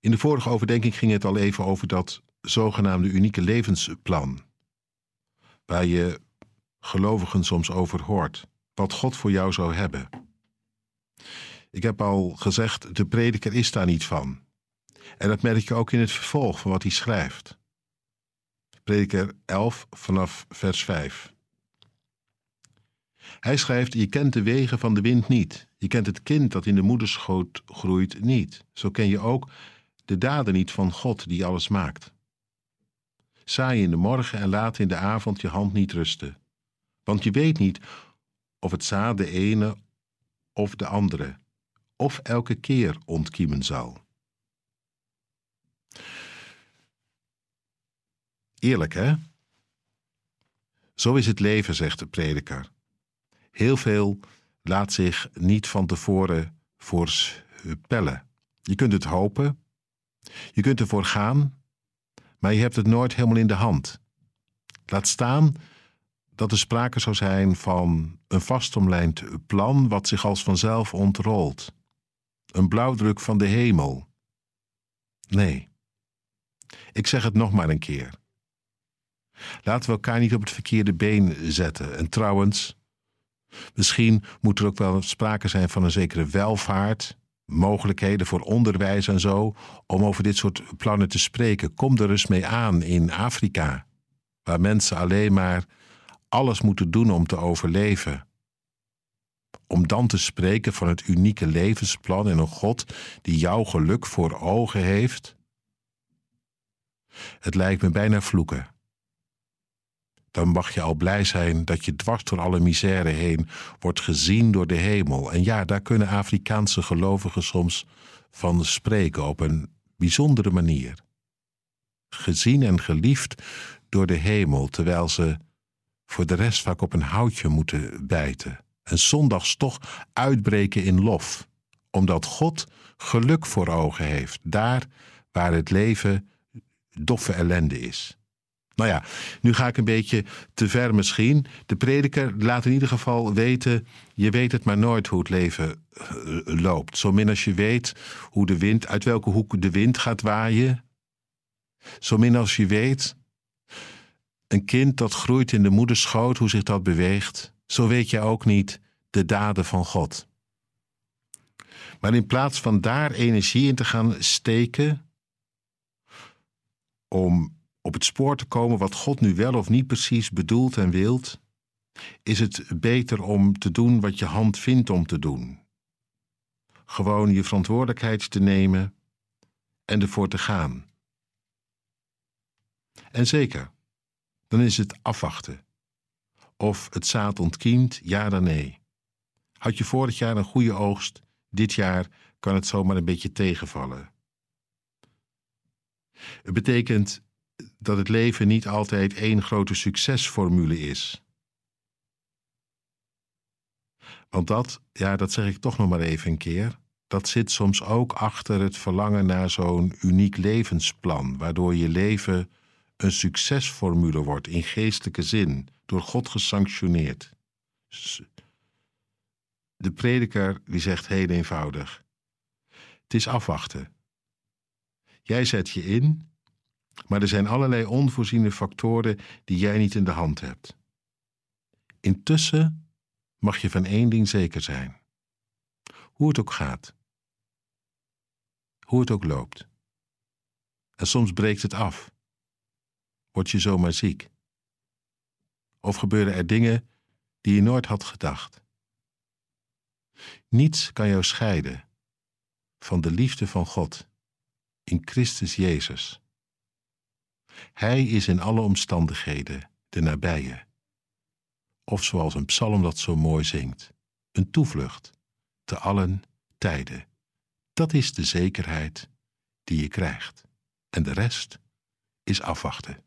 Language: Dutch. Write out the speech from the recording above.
In de vorige overdenking ging het al even over dat zogenaamde unieke levensplan, waar je gelovigen soms over hoort, wat God voor jou zou hebben. Ik heb al gezegd, de prediker is daar niet van. En dat merk je ook in het vervolg van wat hij schrijft. Prediker 11 vanaf vers 5. Hij schrijft: Je kent de wegen van de wind niet. Je kent het kind dat in de moederschoot groeit niet. Zo ken je ook de daden niet van God die alles maakt. Saai in de morgen en laat in de avond je hand niet rusten. Want je weet niet of het zaad de ene of de andere, of elke keer ontkiemen zal. Eerlijk, hè? Zo is het leven, zegt de prediker. Heel veel laat zich niet van tevoren voorspellen. Je kunt het hopen, je kunt ervoor gaan, maar je hebt het nooit helemaal in de hand. Laat staan dat er sprake zou zijn van een vastomlijnd plan wat zich als vanzelf ontrolt. Een blauwdruk van de hemel. Nee. Ik zeg het nog maar een keer. Laten we elkaar niet op het verkeerde been zetten. En trouwens, misschien moet er ook wel sprake zijn van een zekere welvaart, mogelijkheden voor onderwijs en zo, om over dit soort plannen te spreken. Kom er eens mee aan in Afrika, waar mensen alleen maar alles moeten doen om te overleven. Om dan te spreken van het unieke levensplan en een God die jouw geluk voor ogen heeft. Het lijkt me bijna vloeken dan mag je al blij zijn dat je dwars door alle misère heen wordt gezien door de hemel. En ja, daar kunnen Afrikaanse gelovigen soms van spreken op een bijzondere manier. Gezien en geliefd door de hemel, terwijl ze voor de rest vaak op een houtje moeten bijten. En zondags toch uitbreken in lof, omdat God geluk voor ogen heeft, daar waar het leven doffe ellende is. Nou ja, nu ga ik een beetje te ver misschien. De prediker laat in ieder geval weten: je weet het maar nooit hoe het leven eh, loopt. Zo min als je weet hoe de wind, uit welke hoek de wind gaat waaien. Zo min als je weet, een kind dat groeit in de moederschoot, hoe zich dat beweegt. Zo weet je ook niet de daden van God. Maar in plaats van daar energie in te gaan steken, om op het spoor te komen wat God nu wel of niet precies bedoelt en wilt, is het beter om te doen wat je hand vindt om te doen. Gewoon je verantwoordelijkheid te nemen en ervoor te gaan. En zeker, dan is het afwachten. Of het zaad ontkiemt, ja dan nee. Had je vorig jaar een goede oogst, dit jaar kan het zomaar een beetje tegenvallen. Het betekent dat het leven niet altijd één grote succesformule is. Want dat, ja, dat zeg ik toch nog maar even een keer, dat zit soms ook achter het verlangen naar zo'n uniek levensplan, waardoor je leven een succesformule wordt in geestelijke zin, door God gesanctioneerd. De prediker die zegt heel eenvoudig: Het is afwachten. Jij zet je in maar er zijn allerlei onvoorziene factoren die jij niet in de hand hebt. Intussen mag je van één ding zeker zijn: hoe het ook gaat, hoe het ook loopt. En soms breekt het af, word je zomaar ziek. Of gebeuren er dingen die je nooit had gedacht. Niets kan jou scheiden van de liefde van God in Christus Jezus. Hij is in alle omstandigheden de nabije. Of zoals een psalm dat zo mooi zingt, een toevlucht te allen tijden. Dat is de zekerheid die je krijgt. En de rest is afwachten.